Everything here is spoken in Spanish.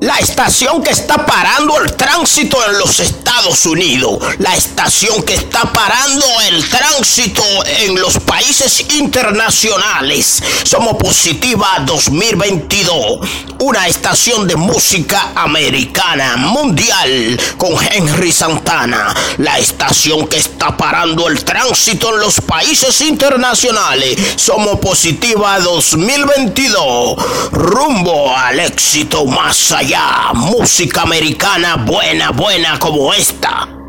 La estación que está parando el tránsito en los Estados Unidos. La estación que está parando el tránsito en los países internacionales. Somos Positiva 2022. Una estación de música americana mundial con Henry Santana. La estación que está parando el tránsito en los países internacionales. Somos Positiva 2022. Rumbo al éxito más allá música americana buena, buena como esta.